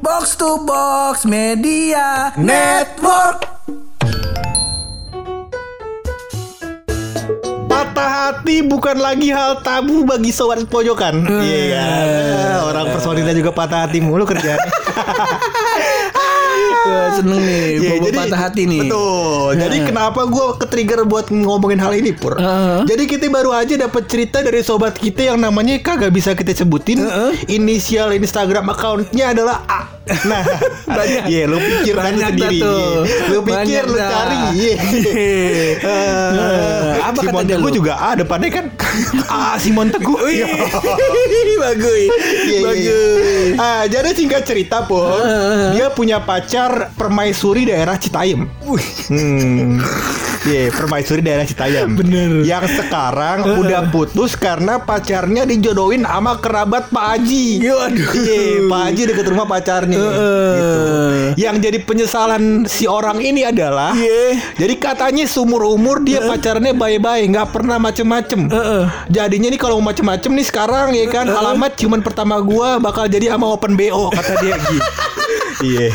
Box to Box Media Network. Patah hati bukan lagi hal tabu bagi sobat pojokan. Iya. Orang personilnya juga patah hati mulu kerjaan. Wah, seneng nih, Iya, bobo patah hati nih. Betul. Jadi kenapa gue ke-trigger buat ngomongin hal ini, Pur? Heeh. Jadi kita baru aja dapat cerita dari sobat kita yang namanya kagak bisa kita sebutin. Inisial Instagram accountnya adalah A. Nah, Banyak. Iya, lu pikir kan Banyak sendiri. tuh. Lu pikir Banyak lu dah. cari. Iya. Eh, apa Simon kata lu? juga A depannya kan A Simon Teguh. Iya. bagus, Iya, bagus. Ah, jadi singkat cerita pun dia punya pacar permaisuri daerah Citayam. Hmm. Iya, permaisuri daerah Citayam. Bener. Yang sekarang udah putus karena pacarnya dijodohin sama kerabat Pak Haji. Iya. Iya, Pak Haji deket rumah pacarnya. Gitu. Yang jadi penyesalan si orang ini adalah Iya. jadi katanya seumur umur dia pacarnya baik-baik, nggak pernah macem-macem. Heeh. Jadinya nih kalau macem-macem nih sekarang ya kan alamat cuman pertama gua bakal jadi sama open BO kata dia gitu. Iya,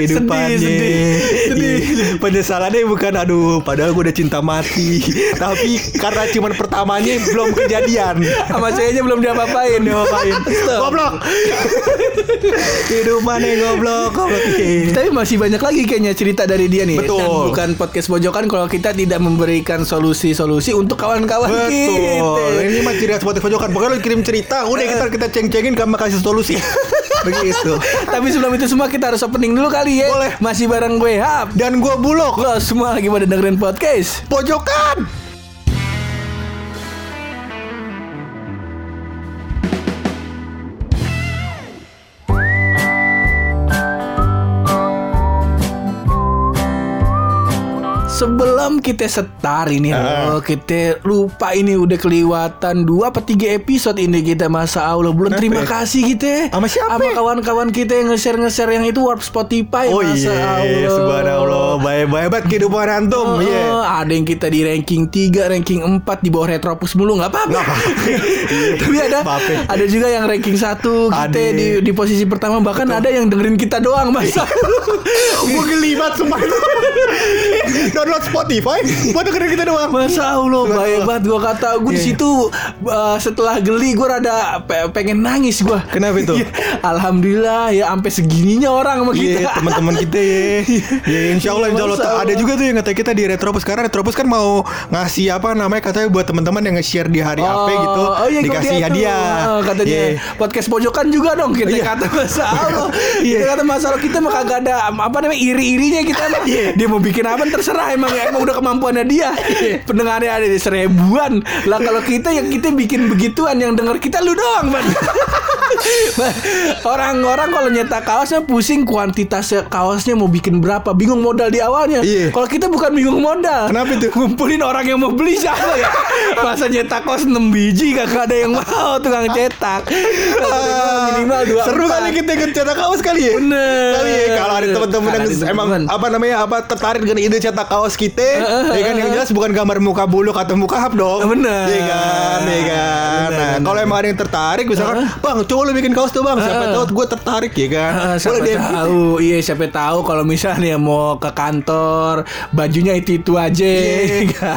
kehidupannya. Sedih, sedih, sedih. Iya. Penyesalannya bukan aduh, padahal gua udah cinta mati. Tapi karena cuman pertamanya belum kejadian. Sama ceweknya belum diapa-apain. Ngapain? Goblok. Kehidupannya goblok, goblok. Iya. Tapi masih banyak lagi kayaknya cerita dari dia nih. Betul. Dan bukan podcast pojokan kalau kita tidak memberikan solusi-solusi untuk kawan-kawan Betul. kita. Ini mah khas Spotify pojokan. Pokoknya lu kirim cerita, udah kita kita ceng-cengin kamu kasih solusi. Begitu. Tapi sebelum itu semua kita harus opening dulu kali ya. Boleh. Masih bareng gue Hap. Dan gua bulog. Lo semua lagi pada dengerin podcast. Pojokan. Sebelum kita setar ini Ah. loh, kita lupa ini udah kelewatan dua apa tiga episode ini kita masa Allah belum Kenapa terima ya? kasih kita Sama siapa? sama kawan-kawan kita yang nge-share nge-share yang itu warp Spotify Oh masa iya, Allah subhanallah, baik-baik banget kehidupan antum. Oh, Iya. Ada yang kita di ranking 3, ranking 4 di bawah Retropus mulu nggak apa-apa. Tapi ada ada juga yang ranking 1 kita Ada. di di posisi pertama bahkan ada yang dengerin kita doang Mas. Gue gelibat sumpah itu. Download Spotify buat dengerin kita doang. Masa Allah baik banget gua kata gue di Iya. situ uh, setelah geli gue rada pe- pengen nangis gua. Kenapa itu? Iya, Alhamdulillah ya sampai segininya orang sama kita. Iya teman-teman kita ya. Ya insya Allah, insya Allah. Masya Allah. Ada juga tuh yang kata kita di Retropus Karena Retropus kan mau ngasih apa namanya katanya buat teman-teman yang nge-share di hari apa gitu oh iya, gua dikasih hadiah. Oh, kata dia Iya. podcast pojokan juga dong kita Iya. kata masa Allah. Iya. Kita kata masalah kita mah kagak ada apa namanya iri-irinya kita mah. Iya. Dia mau bikin apa terserah emang emang udah kemampuannya dia. Iya. Pendengarnya ada di seribuan. Lah kalau kita yang kita bikin begituan yang denger kita lu doang, Bang. Orang-orang kalau nyetak kaosnya pusing kuantitasnya kaosnya mau bikin berapa, bingung modal di awalnya. Iya. Kalau kita bukan bingung modal. Kenapa itu? Ngumpulin orang yang mau beli siapa ya? Masa nyetak kaos 6 biji gak ada yang mau tukang cetak. Minimal dua seru kali kita ikut cetak kaos kali ya Bener. kali ya kalau ada teman-teman yang emang apa namanya apa tertarik dengan ide cetak kaos kita ya kan? Yang jelas bukan gambar muka buluk atau muka hap dong. Bener. iya kan? Iya kan? Nah kalau emang ada yang tertarik misalkan bang coba lu bikin kaos tuh bang. Siapa tahu gue tertarik ya kan? Ah, siapa tahu. Iya siapa tahu kalau misalnya mau ke kantor bajunya itu itu aja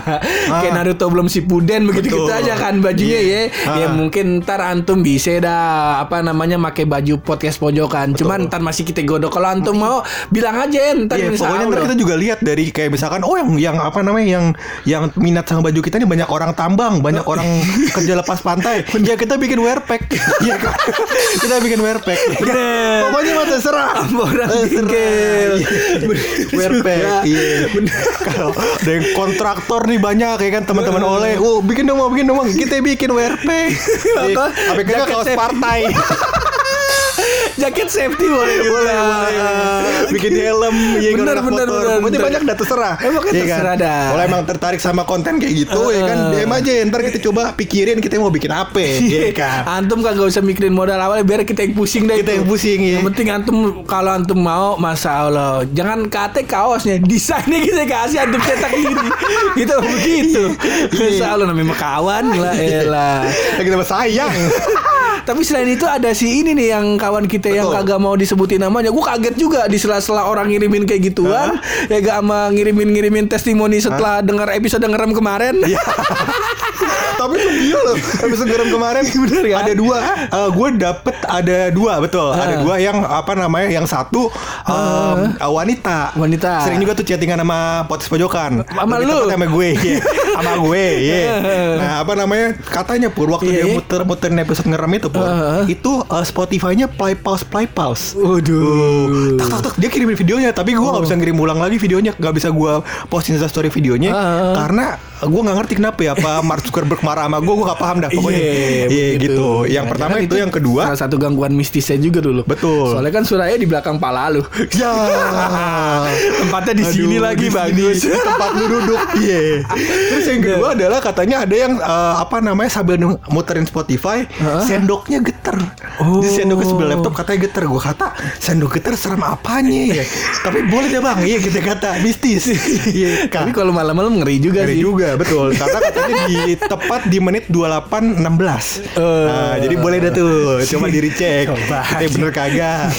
kayak Naruto belum si Puden begitu gitu Ah. Aja kan bajunya Iya. ya. Ya Ah. mungkin ntar antum bisa dah apa namanya pakai baju podcast pojokan. Cuman ntar masih kita godok. Kalau antum mau bilang aja ntar Iya, pokoknya ntar kita juga lihat dari kayak misalkan oh yang yang apa namanya yang yang minat sama baju kita nih banyak orang tambang, banyak orang kerja lepas pantai. ya kita bikin wear pack. Iya kan? kita bikin wear pack. Bener. Pokoknya mah terserah. orang bingkil. Iya. Wear pack. Iya. Kalau ada yang kontraktor nih banyak ya kan teman-teman oleh, oh bikin dong, mau bikin dong, kita bikin wear pack. Apa? Apa kita Jaket kaos partai. jaket safety boleh boleh boleh. bikin helm ya Bener, bener, motor. bener, pokoknya bener. banyak dah terserah. Emang kan Iya terserah dah. kalau emang tertarik sama konten kayak gitu ya kan DM aja ntar kita coba pikirin kita mau bikin apa ya kan? Antum kagak usah mikirin modal awalnya biar kita yang pusing deh. Kita itu. yang pusing ya Yang penting antum kalau antum mau masa Allah. Jangan kate kaosnya. Desainnya kita kasih antum cetak sendiri gitu begitu. Iya. masa Allah namanya kawan lah elah. Kita sayang Tapi selain itu ada si ini nih yang kawan kita yang Betul. kagak mau disebutin namanya. Gue kaget juga di sela-sela orang ngirimin kayak gituan, ya gak sama ngirimin-ngirimin testimoni setelah dengar episode ngerem kemarin. Iya. Tapi itu gila loh Episode garam kemarin Bener kan? Ada dua Eh, Gue dapet ada dua Betul Ada dua yang Apa namanya Yang satu em, eh, Wanita Wanita. Sering juga tuh chattingan sama Potes Pojokan Sama lu. Sama gue iya. Sama gue iya. Nah apa namanya Katanya Pur Waktu Iya, dia iya. muter-muterin episode ngerem itu Pur Heeh. Itu eh, Spotify-nya play pause play pause Waduh. tak tak tak dia kirimin videonya tapi gue nggak bisa ngirim ulang lagi videonya nggak bisa gue posting story videonya Ah. karena gue nggak ngerti kenapa ya apa Mark Zuckerberg marah sama gue gue nggak paham dah pokoknya Iya, iya begitu. gitu yang Nah, pertama kan itu yang kedua salah satu gangguan mistisnya juga dulu. Betul. Soalnya kan Suraya di belakang pala lu. ya Tempatnya di sini lagi bagus. di tempat lu duduk iya terus yang kedua adalah katanya ada yang eh, apa namanya sambil muterin Spotify Hah? sendoknya geter Oh. di sendoknya sebelah laptop katanya geter gue kata sendok geter serem apanya ya tapi boleh deh bang iya kita kata mistis iya Tapi kalau malam-malam ngeri juga Ngeri sih. juga betul. Karena katanya di tepat di menit 28.16 nah, jadi boleh deh tuh. Coba di recheck eh bener kagak.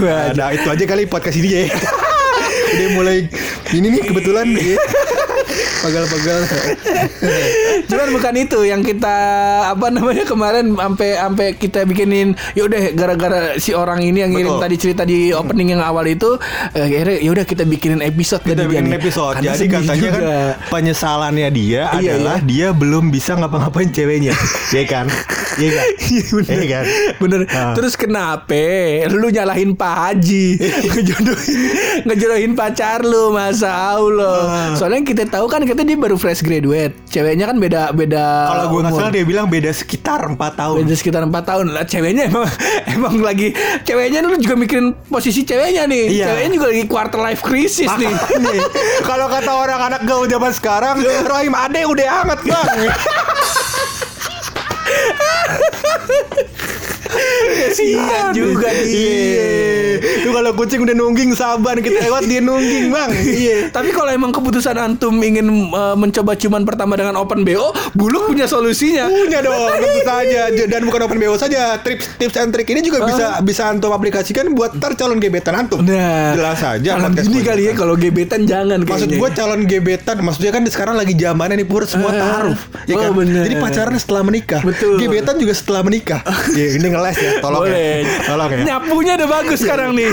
Nah, nah, itu aja kali podcast ini ya. Udah mulai ini nih kebetulan. ya. pagal-pagal Cuman bukan itu yang kita apa namanya kemarin sampai sampai kita bikinin ya udah gara-gara si orang ini yang ngirim Betul. tadi cerita di opening yang awal itu eh, akhirnya ya udah kita bikinin episode kita dia bikin nih. episode Karena jadi katanya kan juga. penyesalannya dia Iya, adalah iya. dia belum bisa ngapa-ngapain ceweknya ya kan iya kan Iya bener. Iya kan? Bener. Ah. Terus kenapa lu nyalahin Pak Haji ngejodohin ngejodohin pacar lu masa Allah. Ah. Soalnya kita tahu kan kita dia baru fresh graduate. Ceweknya kan beda beda kalau gue nggak salah dia bilang beda sekitar 4 tahun Beda sekitar 4 tahun lah ceweknya emang emang lagi ceweknya lu juga mikirin posisi ceweknya nih. Iya. Ceweknya juga lagi quarter life crisis nih. Kalau kata orang anak gaul zaman sekarang Rahim Ade udah hangat bang Kasihan juga dia. Itu kalau kucing udah nungging sabar kita lewat dia nungging bang Iya Tapi kalau emang keputusan antum ingin uh, mencoba cuman pertama dengan open BO, Buluk punya solusinya. Punya dong tentu saja Dan bukan open BO saja Tips tips and trick ini juga bisa bisa antum aplikasikan buat ntar calon gebetan antum Nah, Jelas saja podcast gini kali ya kalau gebetan jangan Maksud kayaknya. gue calon gebetan Maksudnya kan sekarang lagi zamannya nih Pur Semua Ah. taruh ya Oh, kan? bener. Jadi pacaran setelah menikah Betul. Gebetan juga setelah menikah ya, Ini ngeles ya Tolong Boleh. ya Tolong ya Nyapunya udah bagus sekarang nih.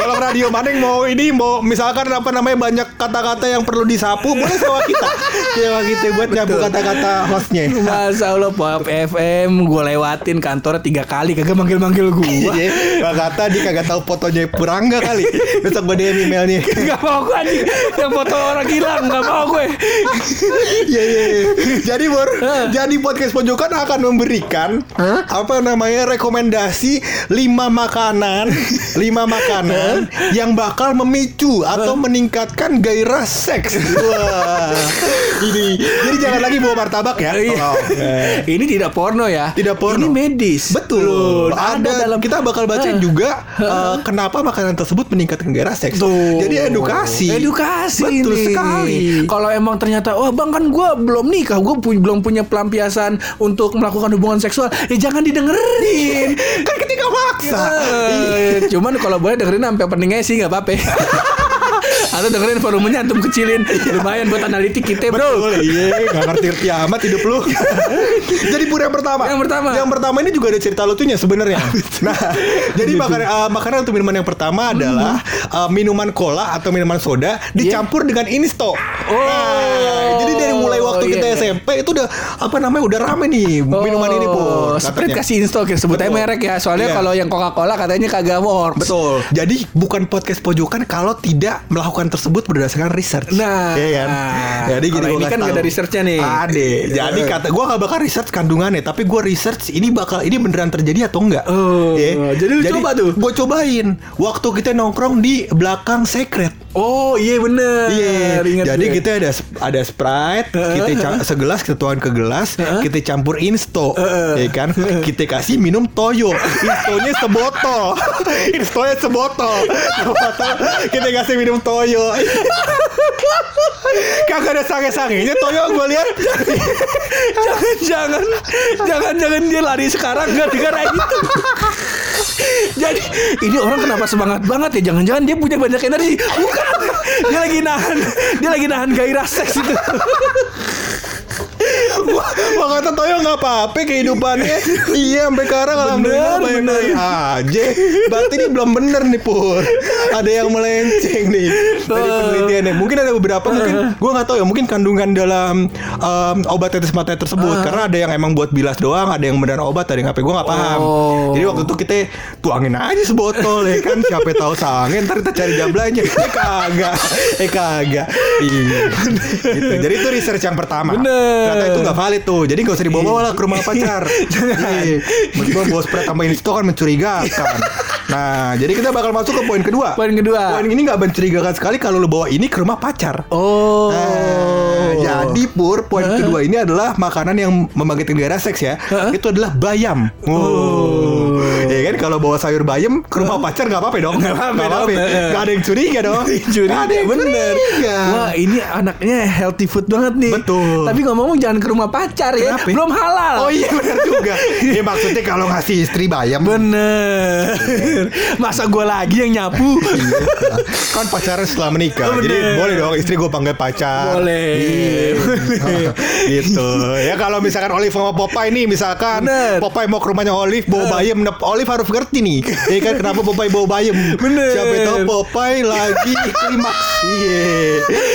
Tolong radio Maning mau ini mau misalkan apa namanya banyak kata-kata yang perlu disapu boleh sewa kita. Sewa kita buat nyapu kata-kata hostnya. Masa Allah Pop FM gue lewatin kantor tiga kali kagak manggil-manggil gue. Iya, Gak kata dia kagak tahu fotonya Purangga kali. Besok gue DM emailnya. Gak mau gue anjing Yang foto orang hilang Gak mau gue Iya iya. iya. Jadi Bor, jadi podcast pojokan akan memberikan apa namanya rekomendasi lima makanan, lima makanan yang bakal memicu atau meningkatkan gairah seks. Wah. Ini. Jadi jangan lagi bawa martabak ya. Iya. Tolong. Ini tidak porno ya Tidak porno. Ini medis Betul. Loh, ada, dalam kita bakal bacain juga eh, kenapa makanan tersebut meningkatkan gairah seks. Tuh. Jadi edukasi. Edukasi Betul ini. sekali. Kalau emang ternyata wah bang kan gue belum nikah, gue pu- belum punya pelampiasan untuk melakukan hubungan seksual, ya jangan didengerin. kan ketika maksa. Eh, Cuman kalau boleh dengerin sampai openingnya sih nggak apa-apa. Atau dengerin volumenya antum kecilin Lumayan buat analitik kita bro Betul, iya, gak ngerti-ngerti amat hidup lu. jadi pur yang pertama. Yang pertama. Yang pertama ini juga ada cerita lucunya sebenarnya. nah, jadi makanan eh, makanan untuk minuman yang pertama adalah eh, minuman cola atau minuman soda dicampur dengan insto. Oh. Nah, jadi dari mulai waktu iya, kita iya. SMP itu udah apa namanya udah rame nih minuman ini. Oh, Sprite kasih install ya sebut aja Betul. merek ya Soalnya Iya. kalau yang Coca-Cola katanya kagak works Betul. Jadi bukan podcast pojokan kalau tidak melakukan tersebut berdasarkan research. Nah. Iya kan? Jadi gini ini kan nggak ada researchnya nih. Ada. Jadi kata gua gak bakal research kandungannya, tapi gua research ini bakal ini beneran terjadi atau enggak. Oh, Ya. jadi lu coba tuh? Gua cobain. Waktu kita nongkrong di belakang secret. Oh iya bener. Iya. Ingat Jadi gue. kita ada ada Sprite, kita cam- segelas kita tuang ke gelas, kita campur Insto, ya kan? Kita kasih minum Toyo. Instonya sebotol. Instonya sebotol. Sebotol, kita kasih minum Toyo. Kagak ada sange-sangenya Toyo gue lihat. jangan jangan jangan dia lari sekarang gara-gara itu. Jadi ini orang kenapa semangat banget ya? Jangan-jangan dia punya banyak energi. Bukan. Dia lagi nahan, dia lagi nahan gairah seks itu. Wah kata Toyo nggak apa-apa kehidupannya. iya sampai sekarang alhamdulillah Bener, baik-baik aja. Berarti ini belum bener nih Pur. Ada yang melenceng nih dari penelitiannya. Mungkin ada beberapa mungkin gue nggak tahu ya. Mungkin kandungan dalam um, obat tetes mata tersebut. Karena ada yang emang buat bilas doang, ada yang beneran obat, ada yang apa gue nggak paham. Oh. Jadi waktu itu kita tuangin aja sebotol ya kan. Siapa tahu sange ntar kita cari jablanya. Eh kagak, eh kagak. Iya. gitu. Jadi itu research yang pertama. Bener. Ternyata itu nggak valid tuh. Jadi nggak usah dibawa lah ke rumah pacar. Iya. Meskipun bawa spray tambah Insto kan mencurigakan. Nah, jadi kita bakal masuk ke poin kedua. Poin kedua. Poin ini nggak mencurigakan sekali kalau lo bawa ini ke rumah pacar. Oh. Nah, jadi pur poin kedua ini adalah makanan yang membangkitkan gairah seks ya. Itu adalah bayam. Oh. Kan kalau bawa sayur bayam ke rumah pacar nggak apa-apa dong. Nggak apa-apa Nggak dong. Nggak ada yang curiga dong. Curiga Nggak ada yang bener curiga. Wah ini anaknya healthy food banget nih Betul. Tapi ngomong jangan ke rumah pacar ya Kenapa? Belum halal Oh iya benar juga. ya maksudnya kalau ngasih istri bayam Bener Masa gue lagi yang nyapu kan pacaran setelah menikah. Oh, Jadi bener. boleh dong istri gue panggil pacar. Boleh. Iya. gitu. Ya kalau misalkan Olive sama Popeye nih misalkan Bener. Popeye mau ke rumahnya Olive bawa bayam, Olive harus ngerti nih. Ya kan kenapa Popeye bawa bayam? Bener. Siapa tahu Popeye lagi klimaks. Iya.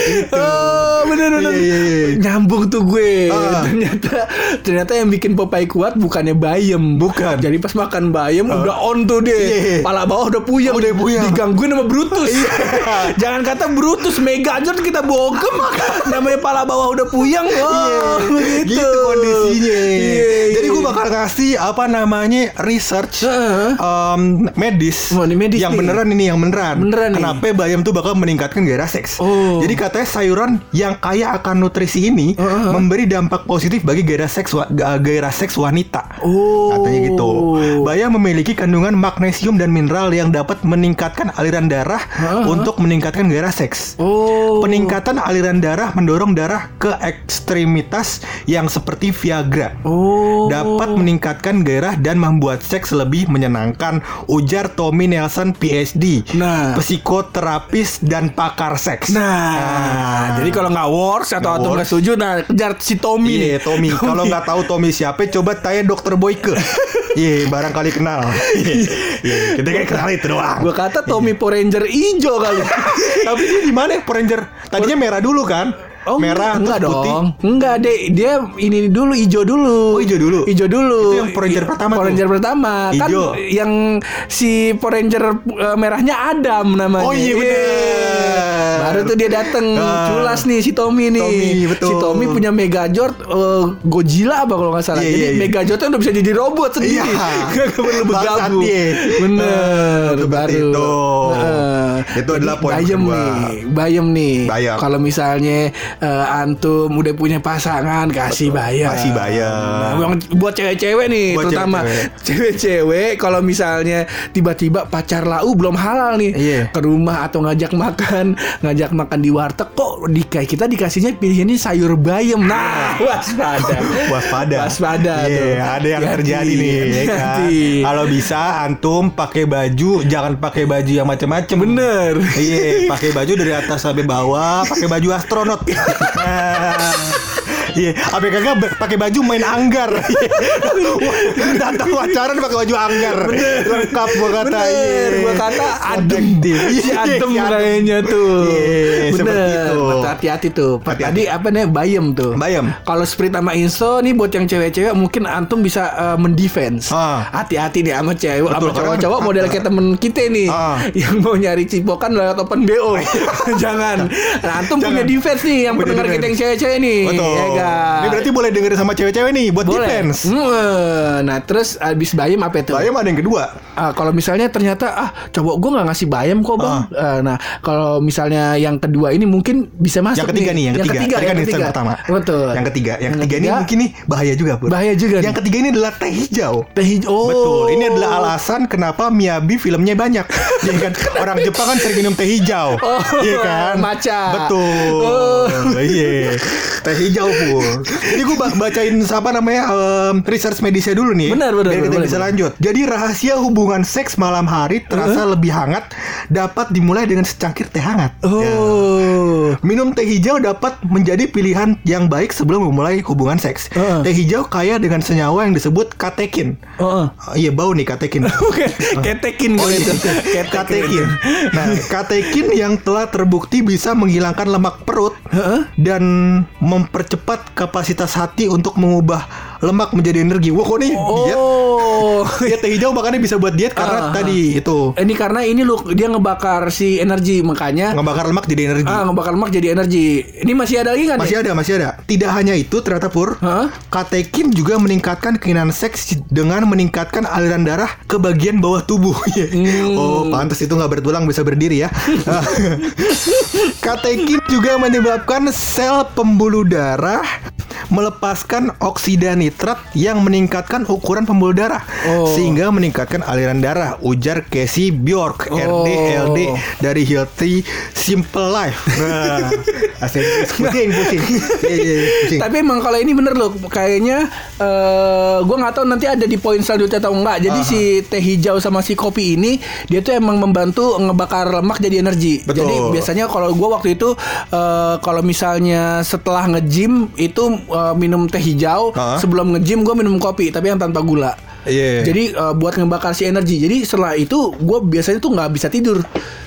Gitu. Oh bener bener Iya, iya, iya. Nyambung tuh gue Ah. Ternyata Ternyata yang bikin Popeye kuat Bukannya bayam Bukan. Jadi pas makan bayam Udah on tuh dia Iya. Pala bawah udah puyeng Udah puyeng. Digangguin sama Brutus Iya. Jangan kata Brutus Megazord kita bogem Namanya pala bawah udah puyeng Oh begitu gitu kondisinya. Iya, iya. Jadi gue bakal kasih apa namanya research Um, medis. Oh, ini medis yang nih. beneran ini yang beneran. Beneran nih. Kenapa bayam tuh bakal meningkatkan gairah seks? Oh. Jadi katanya sayuran yang kaya akan nutrisi ini Heeh. memberi dampak positif bagi gairah seks gairah seks wanita. Oh. Katanya gitu. Bayam memiliki kandungan magnesium dan mineral yang dapat meningkatkan aliran darah Heeh. untuk meningkatkan gairah seks. Oh Peningkatan aliran darah mendorong darah ke ekstremitas yang seperti Viagra. Oh Dapat meningkatkan gairah dan membuat seks lebih menyenangkan, ujar Tommy Nelson PhD, Nah. psikoterapis dan pakar seks. Nah, jadi kalau nggak wars atau Nggak atau nggak setuju, nah kejar si Tommy Iya, nih. Tommy. Kalau nggak tahu Tommy siapa, coba tanya Dokter Boyke. Iya, barangkali kenal. Iya, kita kan kenal itu doang. Gua kata Tommy Power Ranger ijo kali. Tapi dia di mana? Power Ranger. Tadinya merah dulu kan? Oh, merah enggak terus putih. dong. Enggak deh, dia ini dulu ijo dulu. Oh, ijo dulu? Ijo dulu. Itu yang Power Ranger pertama Power tuh? Ranger pertama. Kan Ijo. yang si Power Ranger eh, merahnya Adam namanya. Oh, iya, bener. Baru tuh dia dateng Ah. culas nih si Tommy nih. Tommy, betul. Si Tommy punya Megazord eh, Godzilla apa kalau nggak salah. Iya, Jadi iya, iya. Megazordnya udah bisa jadi robot sendiri. Iya. Gak perlu bergabung. Bener, Seperti baru. itu. Heeh. Itu adalah poin bayem kedua. nih, bayem nih. Kalau misalnya eh, antum udah punya pasangan kasih bayam. Kasih bayam. Nah, buat cewek-cewek nih Buat terutama cewek-cewek kalau misalnya tiba-tiba pacar lau belum halal nih Iya. ke rumah atau ngajak makan, ngajak makan di warteg kok di kita dikasihnya pilihannya sayur bayam. Nah, waspada. waspada. Waspada Iya, tuh. ada yang Hati-hati, terjadi nih ya kan. Kalau bisa antum pakai baju jangan pakai baju yang macam-macam. Bener. Iya, pakai baju dari atas sampai bawah, pakai baju astronot. uh... Iya, apa kagak pakai baju main anggar. Datang pacaran pakai baju anggar. Lengkap gua kata. Bener, iya. gua kata adem. Si Iya, adem kayaknya tuh Iya, seperti itu. Bener, hati-hati tuh. Tadi apa nih, bayem tuh Bayem. Kalau Sprite sama Insto nih buat yang cewek-cewek Mungkin antum bisa eh, mendefense Ah. Hati-hati nih sama cewek Sama cowok-cowok model kayak temen kita nih Ah. Yang mau nyari cipokan lewat open BO Jangan Nah antum punya defense nih Yang pendengar kita yang cewek-cewek nih Betul. Ya Iya. Ini berarti boleh dengerin sama cewek-cewek nih buat Boleh. defense. Hmm, Nah terus abis bayam apa itu? Bayam ada yang kedua. Ah, kalau misalnya ternyata ah cowok gue nggak ngasih bayam kok bang. Ah, nah kalau misalnya yang kedua ini mungkin bisa masuk. Yang ketiga nih, yang ketiga. Tadi kan yang instan ketiga. pertama. Betul. Yang ketiga, yang, Yang ketiga, ini ketiga, mungkin nih bahaya juga, Pur. Bahaya juga Yang nih. ketiga ini adalah teh hijau. Teh hijau. Oh. Betul. Ini adalah alasan kenapa Miyabi filmnya banyak. Iya kan? Orang Jepang kan sering minum teh hijau. Oh, iya kan? matcha. Betul. Oh. Iya. Teh hijau pun. Jadi gue bacain apa namanya em, research medisnya dulu nih. Benar, benar, Biar kita boleh, bisa boleh. lanjut. Jadi rahasia hubungan seks malam hari terasa lebih hangat dapat dimulai dengan secangkir teh hangat. Ya. Oh. Minum teh hijau dapat menjadi pilihan yang baik sebelum memulai hubungan seks. Heeh. Teh hijau kaya dengan senyawa yang disebut katekin. Oh. Ah, iya bau nih katekin. Ketekin gue itu. katekin. Nah, katekin yang telah terbukti bisa menghilangkan lemak perut Heeh. dan mempercepat kapasitas hati untuk mengubah lemak menjadi energi. Wah, kok nih diet? Oh. Ya teh hijau makanya bisa buat diet karena Ah, tadi itu Ini karena ini lu dia ngebakar si energi makanya ngebakar lemak jadi energi. ah ngebakar lemak jadi energi. Ini masih ada lagi kan? Masih ada, masih ada. Tidak hanya itu, ternyata Pur, Hah? katekin juga meningkatkan keinginan seks dengan meningkatkan aliran darah ke bagian bawah tubuh. Hmm. Oh, pantas itu nggak bertulang bisa berdiri ya. katekin juga menyebabkan sel pembuluh darah melepaskan oksida nitrat yang meningkatkan ukuran pembuluh darah Oh. sehingga meningkatkan aliran darah ujar Casey Bjork Oh. RDLD dari Healthy Simple Life. Nah, pusing pusing. Iya, iya, iya, pusing. Tapi emang kalau ini bener loh, kayaknya eh gue nggak tahu nanti ada di poin selanjutnya atau enggak. Jadi si teh hijau sama si kopi ini dia tuh emang membantu ngebakar lemak jadi energi. Betul. Jadi biasanya kalau gue waktu itu eh, kalau misalnya setelah nge-gym itu eh, minum teh hijau, Ah. sebelum nge-gym gue minum kopi tapi yang tanpa gula. Iya. Jadi eh, buat ngebakar si energi. Jadi setelah itu gue biasanya tuh nggak bisa tidur.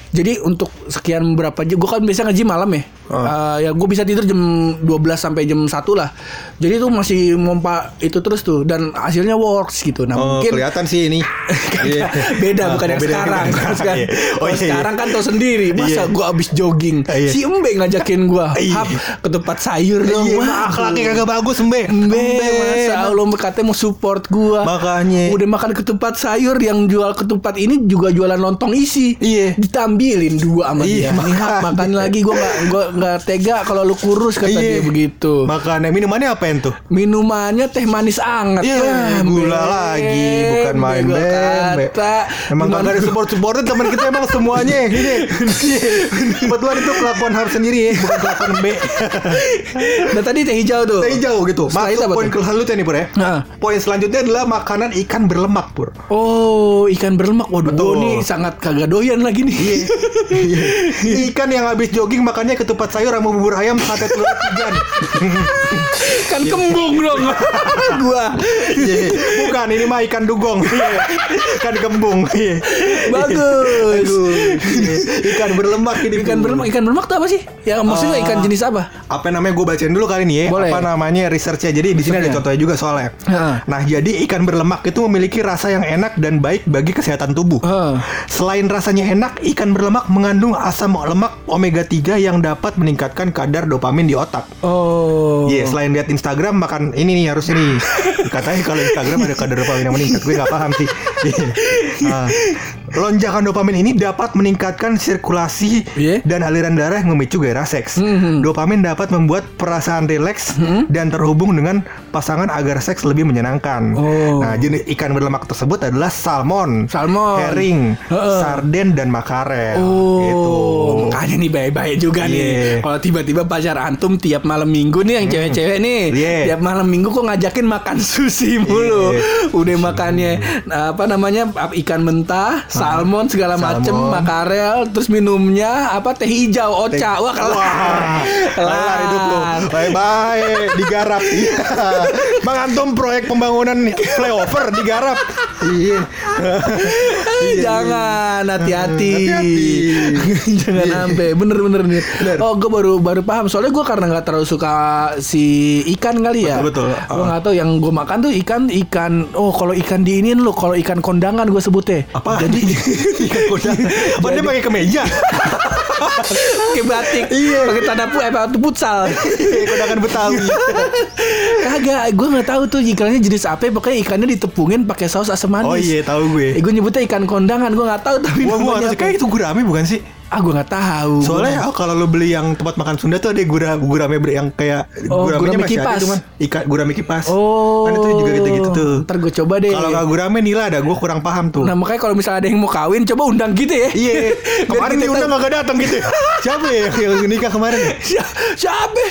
Jadi untuk sekian berapa jam, gue kan biasa nge-gym malam ya. Eh, ya gue bisa tidur jam 12 sampai jam 1 lah. Jadi itu masih mompa itu terus tuh dan hasilnya works gitu. Nah Oh, mungkin kelihatan sih ini. Iya. beda Ah, bukan oh, yang beda, sekarang. beda. Sekarang, Iya. Oh, iya, iya. sekarang kan tau sendiri. Masa Iya. gue abis jogging, Iya. si Embe ngajakin gue, Iya. hap ketupat sayur dong. Iya, Wah, akhlaknya kagak bagus, Mbe. Embe, masa emang. Allah katanya mau support gua. Makanya. Udah makan ketupat sayur yang jual ketupat ini juga jualan lontong isi. Iya. Ditambilin dua sama Iya, dia. Nih, Hap, makanya. makan lagi gua nggak gua nggak tega kalau lu kurus kata Iya. dia begitu. Makanya minumannya apa tuh? Minumannya teh manis anget. Iya, Ah, gula lagi, bukan main kata. Emang kagak ada support-supportnya teman kita emang semuanya. Kebetulan itu kelakuan harus sendiri ya, bukan kelakuan B. Nah tadi teh hijau tuh. Teh hijau gitu. Masuk poin selanjutnya nih, Pur ya. Nah. Poin selanjutnya adalah makanan ikan berlemak, Pur. Oh, ikan berlemak. Waduh, Betul. nih sangat kagak doyan lagi nih. Iya. Ikan yang habis jogging makannya ketupat sayur sama bubur ayam sate telur tigan. kan kembung dong. gua. Iya. Bukan, ini mah ikan dugong. Iya. ikan gembung. Iya. Bagus. Iya. Ikan berlemak ini. Ikan berlemak, ikan berlemak tuh apa sih? Ya maksudnya Ah. ikan jenis apa? Apa namanya gue bacain dulu kali ini ya. Boleh. Apa namanya researchnya. Jadi di sini ada contohnya juga soalnya. Nah, jadi ikan berlemak itu memiliki rasa yang enak dan baik bagi kesehatan tubuh. Selain rasanya enak, ikan berlemak mengandung asam lemak omega 3 yang dapat meningkatkan kadar dopamin di otak. Oh. Iya, selain lihat Instagram makan ini nih harus ini. Katanya kalau Instagram ada kadar dopamin yang meningkat. Gue nggak paham sih. Iya. Lonjakan dopamin ini dapat meningkatkan sirkulasi Iya. dan aliran darah yang memicu gairah seks. Mhm. Dopamin dapat membuat perasaan rileks Mhm. dan terhubung dengan pasangan agar seks lebih menyenangkan. Oh. Nah, jenis ikan berlemak tersebut adalah salmon, Salmon. herring, Heeh. sarden dan makarel. Oh, Gitu. makanya nih baik-baik juga Iya. nih. Kalau tiba-tiba pacar antum tiap malam minggu nih yang cewek-cewek nih, Iya. tiap malam minggu kok ngajakin makan sushi mulu. Iya. Udah makannya apa namanya ikan mentah, salmon segala macem, Salmon. makarel, terus minumnya apa teh hijau, oca. Wah, kelar. Wah, kelar hidup lu. Bye-bye, digarap. Iya. Bang Antum proyek pembangunan flyover digarap. Iya. Eh, Jangan hati-hati. Jangan Iya. sampai bener-bener nih. Bener. Oh, gue baru baru paham. Soalnya gue karena nggak terlalu suka si ikan kali ya. Betul, betul. Gue nggak tahu yang gue makan tuh ikan ikan. Oh, kalau ikan diinin lo, kalau ikan kondangan gue sebutnya. Apa? Jadi ikan kuda. Apa dia pakai kemeja? Pakai batik. Iya. Pakai tanda pu eh pakai futsal. Kondangan Betawi. Kagak, gue nggak tahu tuh ikannya jenis apa. Pokoknya ikannya ditepungin pakai saus asam manis. Oh iya, tahu gue. Eh, gue nyebutnya ikan kondangan. Gue nggak tahu tapi nggak tahu, kayak itu gurame bukan sih? Ah, gue nggak tahu. Soalnya oh, kalau lo beli yang tempat makan Sunda tuh ada gura gurame yang kayak Oh, gurame masih ada kipas. cuman ikan gurame kipas. Oh. Kan itu juga gitu-gitu tuh. Ntar gue coba deh. Kalau nggak gurame nila ada, gue kurang paham tuh. Nah makanya kalau misalnya ada yang mau kawin Coba undang kita ya Iya, Biar kemarin diundang nggak datang gitu. Siapa ya yang nikah kemarin? Si- Siapa?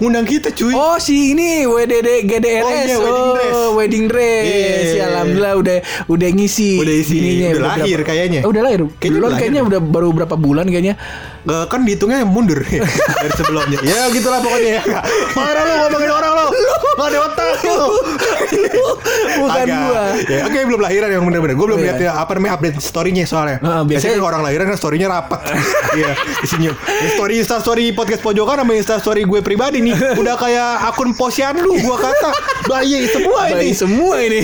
Ngundang kita cuy. Oh si ini WDD GDRS Oh, iya, wedding dress. wedding dress Iya. Si alhamdulillah udah udah ngisi Udah isi, ininya, udah lahir kayaknya. Oh, Udah lahir Kayaknya udah kayaknya udah baru berapa bulan kayaknya Nggak, kan dihitungnya mundur dari sebelumnya. Ya gitulah pokoknya ya. Marah lo ngomongin orang lo. Nggak ada otak lo. Bukan Agak. gua Ya, oke belum lahiran yang bener-bener. Gue belum Oh, lihat iya. ya apa namanya update story-nya soalnya. Heeh, biasanya, biasanya- orang lahiran kan story-nya rapat. Iya, isinya. Ya, story Insta story podcast pojokan sama Insta story gue pribadi nih udah kayak akun posyandu gua kata. Bayi semua Bayi ini. semua ini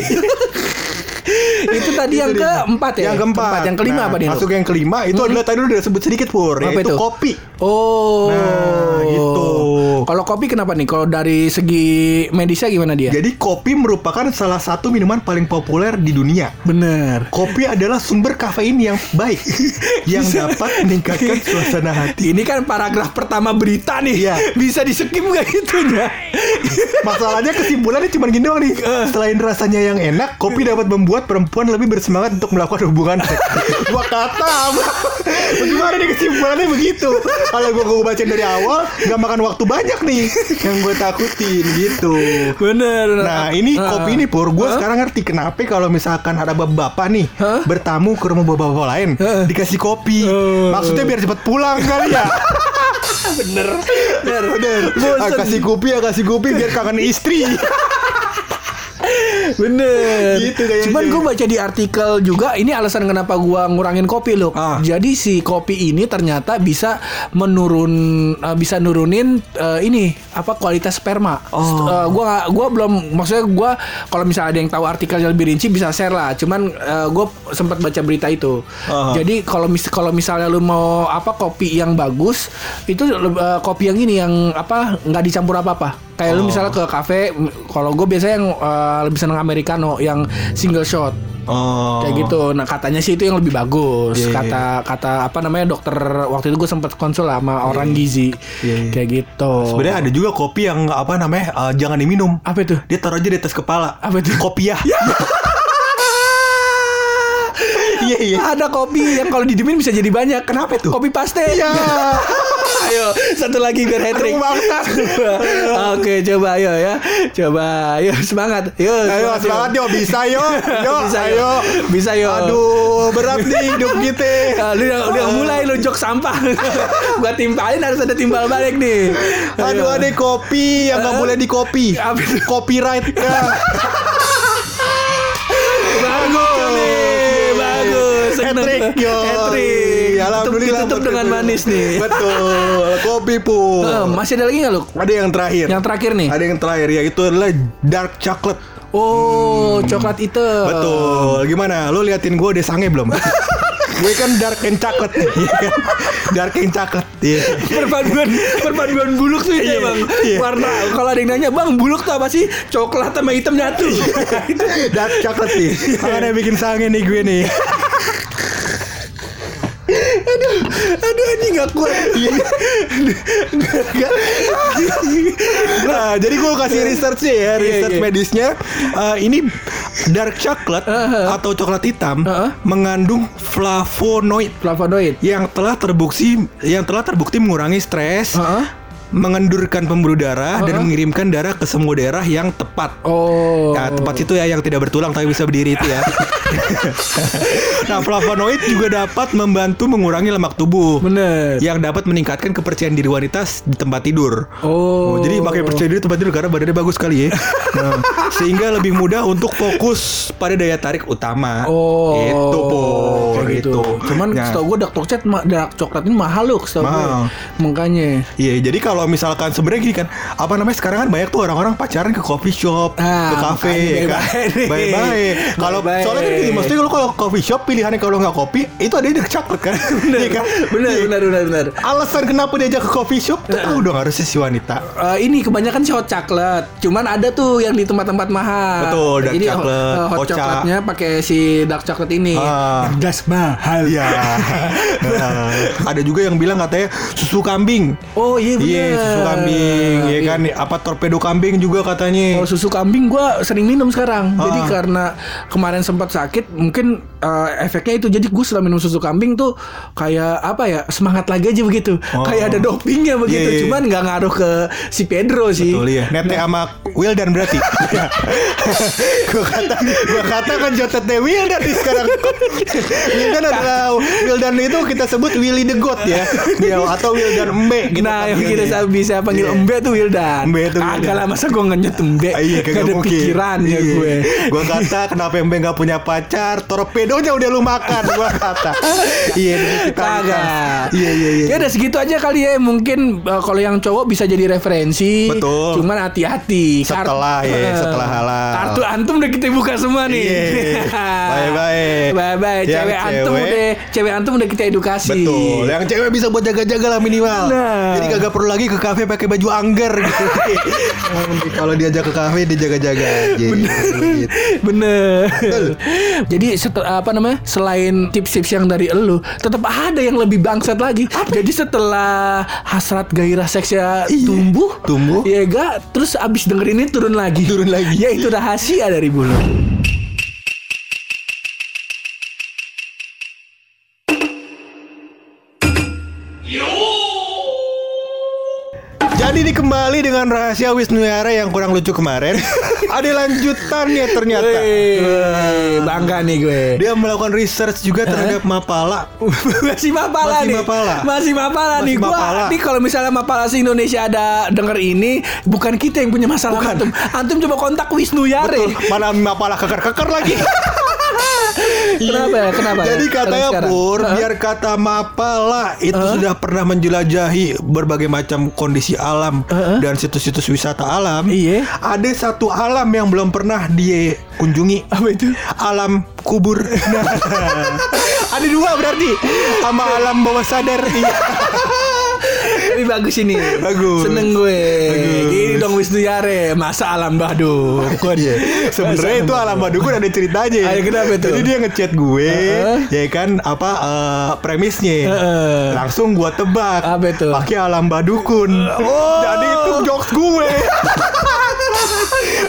Itu tadi yang dia. keempat ya Yang keempat. Yang kelima Nah, apa Lu? Masuk yang kelima itu adalah tadi udah sebut sedikit pur, Apa yaitu itu? kopi. Oh Nah, gitu. Kalau kopi kenapa nih? Kalau dari segi medisnya gimana dia? Jadi kopi merupakan salah satu minuman paling populer di dunia. Bener Kopi adalah sumber kafein yang baik yang dapat meningkatkan suasana hati. Ini kan paragraf pertama berita nih Iya. Bisa di skip gak itunya Masalahnya kesimpulannya cuma gini doang nih. Selain rasanya yang enak, kopi dapat membuat perempuan lebih bersemangat untuk melakukan hubungan seks. gua kata, bagaimana nih kesimpulannya begitu? Kalau gua gua baca dari awal, nggak makan waktu banyak nih yang gue takutin gitu. Bener Nah ini Ah. kopi ini pur Gue sekarang ngerti kenapa kalau misalkan ada bapak-bapak nih Hah? Bertamu ke rumah bapak-bapak lain Heeh. Dikasih kopi Oh. Maksudnya biar cepet pulang kali ya Bener Bener Bener ah, Kasih kopi ya kasih kopi biar kangen istri Bener Gitu kayaknya. Cuman gue baca di artikel juga Ini alasan kenapa gue ngurangin kopi loh Ah. Jadi si kopi ini ternyata bisa menurun eh, Bisa nurunin eh, ini Apa kualitas sperma Oh. Eh, Gua nggak- gua belum Maksudnya gue Kalau misalnya ada yang tahu artikelnya lebih rinci Bisa share lah Cuman gue sempat baca berita itu Ah. Jadi kalau mis kalau misalnya lu mau apa kopi yang bagus Itu eh, kopi yang ini yang apa nggak dicampur apa-apa Kayak lu Oh. misalnya ke kafe, kalau gue biasanya yang eh, lebih seneng americano, yang single shot. Oh Kayak gitu. Nah, katanya sih itu yang lebih bagus. Iya, iya. Kata kata apa namanya dokter waktu itu gue sempat konsul lah sama orang gizi. Iya, iya. Kayak gitu. Sebenarnya ada juga kopi yang apa namanya eh, Jangan diminum apa itu? Dia taruh aja di atas kepala Apa itu? Kopiah Iya iya Ada kopi yang kalau didiemin bisa jadi banyak. Kenapa tuh? Kopi paste. Iya ayo, satu lagi biar hat trick. Oke, coba ayo ya. Coba, ayo semangat. Yo, Ayo semangat yo bisa yo Yo Bisa, ayo yo. Bisa, yo. Aduh berat nih hidup kita Ah, lu udah, udah mulai lu jok sampah. gua timpalin harus ada timbal balik nih. Aduh ada kopi yang nggak boleh di kopi? Copyright ya. Bagus nih, bagus. Seneng. Hat-trick yo Hat-trick. Alhamdulillah Tutup dengan kita. manis nih. Betul Kopi pun Eh, masih ada lagi nggak lu? Ada yang terakhir Yang terakhir nih. Ada yang terakhir yaitu adalah dark chocolate Oh, coklat hitam. Betul Gimana Lu liatin gue deh sange belum Gue kan dark and chocolate Iya kan Dark and chocolate Iya perpaduan perpaduan buluk tuh itu Iya, ya bang iya. warna kalau ada yang nanya bang buluk tuh apa sih coklat sama hitam nyatu Dark chocolate nih Makanya bikin sange nih gue nih aduh anjing gak kuat Iya. Nah, jadi gue kasih research ya, research iya. medisnya. Eh, ini dark chocolate Uh-huh. atau coklat hitam Uh-huh. mengandung flavonoid flavonoid yang telah terbukti yang telah terbukti mengurangi stres, Heeh. Mengendurkan pembuluh darah dan Uh-huh. mengirimkan darah ke semua daerah yang tepat. oh Ya, tempat situ ya yang tidak bertulang tapi bisa berdiri itu ya. nah, flavonoid juga dapat membantu mengurangi lemak tubuh. bener Yang dapat meningkatkan kepercayaan diri wanita di tempat tidur. oh Oh, jadi pakai percaya diri tempat tidur karena badannya bagus sekali ya. Nah, sehingga lebih mudah untuk fokus pada daya tarik utama. Oh, Itu po, kayak gitu. Cuman Nah, setahu gue dark coklat, ma- dark coklat ini mahal loh, setahu gue. Makanya. Iya, jadi kalau kalau misalkan sebenarnya gini kan, apa namanya sekarang kan banyak tuh orang-orang pacaran ke coffee shop, Ah, ke kafe, ya kan? baik-baik. Kalau soalnya kan gini, maksudnya kalau kalau coffee shop pilihannya kalau nggak kopi itu ada yang coklat kan, bener, Iya kan? bener, Iya. bener, bener, bener. Alasan kenapa diajak ke coffee shop tuh tahu dong harusnya si wanita. Eh, ini kebanyakan sih hot chocolate. Cuman ada tuh yang di tempat-tempat mahal. Betul, dark Jadi chocolate, eh, hot ocha. coklatnya pakai si dark chocolate ini. Yang gas mahal. Iya. Nah, ada juga yang bilang katanya susu kambing. Oh iya bener. Iya, susu kambing, ya kan? Apa torpedo kambing juga katanya. Kalau susu kambing gua sering minum sekarang. Jadi Ah. karena kemarin sempat sakit, mungkin eh, efeknya itu. Jadi gue setelah minum susu kambing tuh kayak apa ya semangat lagi aja begitu. Oh. Kayak ada dopingnya begitu. Iya, iya. Cuman nggak ngaruh ke si Pedro sih. Betul iya. Nete sama Wildan berarti. gua kata gua kata kan jotetnya Wildan nih sekarang. Wildan adalah Wildan itu kita sebut Willy the God ya. Ya atau Wildan Embe gitu nah, yang kita bisa panggil Iya. Embe tuh Wildan. Embe tuh Wildan. lah masa gue ngenyet Embe. Ah, Iya Gak ada mungkin. pikirannya Iya. gue. Gua kata kenapa Embe nggak punya pacar? Torpedonya udah lu makan gua kata. Iya Kagak. Iya iya iya. Ya udah segitu aja kali ya. Mungkin uh, kalau yang cowok bisa jadi referensi. Betul. Cuman hati-hati. Setelah ya, setelah halal. Kartu antum udah kita buka semua nih. Iya. Bye-bye. Bye-bye. Yang Cewek antum cewek- udah cewek antum udah kita edukasi. Betul. Yang cewek bisa buat jaga-jaga lah minimal. Nah. Jadi kagak perlu lagi ke kafe pakai baju angger gitu. Kalau diajak ke kafe dia jaga-jaga aja. Gitu. Bener. Jadi set- apa namanya? Selain tips-tips yang dari elu, tetap ada yang lebih bangsat lagi. Jadi setelah hasrat gairah seksnya tumbuh, Iya. Tumbuh. ya gak, terus abis denger ini turun lagi. Turun lagi. Ya itu rahasia dari bulu. Jadi dikembali dengan rahasia Wisnu Yara yang kurang lucu kemarin. Ada lanjutannya ternyata. Wey, bangga nih gue. Dia melakukan research juga terhadap Mapala. Masih mapala Masih nih. Mapala. Masih mapala Masih nih. Gua Mapala. nih kalau misalnya mapala se Indonesia ada denger ini, bukan kita yang punya masalah Bukan. antum. Antum coba kontak Wisnu Yare. Betul. Mana Mapala keker-keker lagi. Kenapa ya? Kenapa ya? Jadi katanya Sekarang. Pur, biar kata Mapala itu sudah pernah menjelajahi berbagai macam kondisi alam Heeh. dan situs-situs wisata alam. Iya. Ada satu alam yang belum pernah dia kunjungi. Apa itu? Alam kubur. Nah, ada dua berarti. Sama alam bawah sadar. Iya. Tapi bagus ini. Bagus. Seneng gue. Bagus. Ini dong Wisnu Yare, masa alam Badur. Iya. Sebenarnya itu alam badukun ada ceritanya. Ayo, kenapa itu? Jadi dia ngechat gue, Heeh. ya kan apa eh, premisnya. Heeh. Langsung gua tebak. Apa itu? Pakai alam badukun. Oh. Jadi itu jokes gue.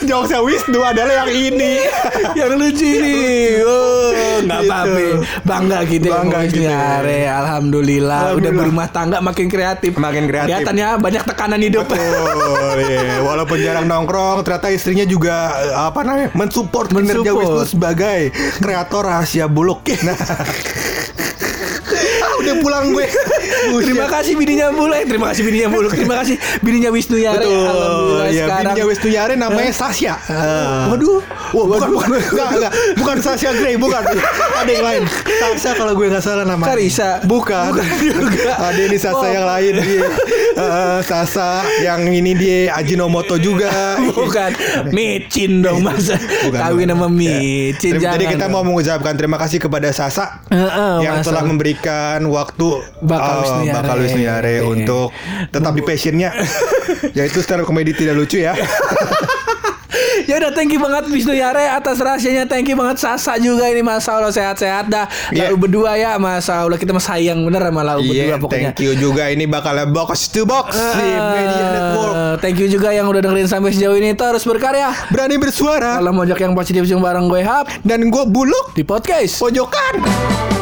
Jokesnya Wisnu adalah yang ini. yang lucu ini. Oh, nggak Gitu. apa-apa. Bangga kita Bangga Bangga Wisnu kita. Yare. Alhamdulillah. Udah Alhamdulillah. berumah tangga makin kreatif. Makin kreatif. Kelihatannya banyak tekanan hidup. Betul, iya. Walaupun jarang nongkrong, ternyata istrinya juga eh, apa namanya mensupport kinerja Mensupport. Wisnu sebagai kreator rahasia buluk. Nah, Ah, udah pulang gue. Terima kasih bininya Bulu. Eh, terima kasih bininya Bulu. Terima kasih bininya Wisnu Yare. Betul. Alhamdulillah Ya, sekarang. bininya Wisnu Yare namanya Sasya. Waduh. Wah, bukan, bukan, enggak, enggak, bukan Sasha Grey, bukan. Ada yang lain. Sasha kalau gue nggak salah namanya. Karisa. Bukan. Bukan juga. Ada ini Sasa Oh. yang lain dia. Eh, Sasa yang ini dia Ajinomoto juga. Bukan micin dong masa Bukan, kawin sama Ya. micin Jadi- Jadi kita dong. mau mengucapkan terima kasih kepada Sasa Heeh, yang masa. telah memberikan waktu Bakal eh, Wisnu Yare. bakal Wisnu Yare Iya. untuk tetap di passionnya yaitu stand up komedi tidak lucu ya. Ya udah thank you banget Wisnu Yare atas rahasianya. Thank you banget Sasa juga ini Masya Allah sehat-sehat dah. Iya. Lalu berdua ya Masya Allah kita mah sayang bener sama Lau Iya, berdua pokoknya. thank you juga. Ini bakal box to box di Media Network. Thank you juga yang udah dengerin sampai sejauh ini. Terus berkarya. Berani bersuara. Kalau mojok yang positif bareng gue Hap. Dan gue buluk Di podcast. pojokan.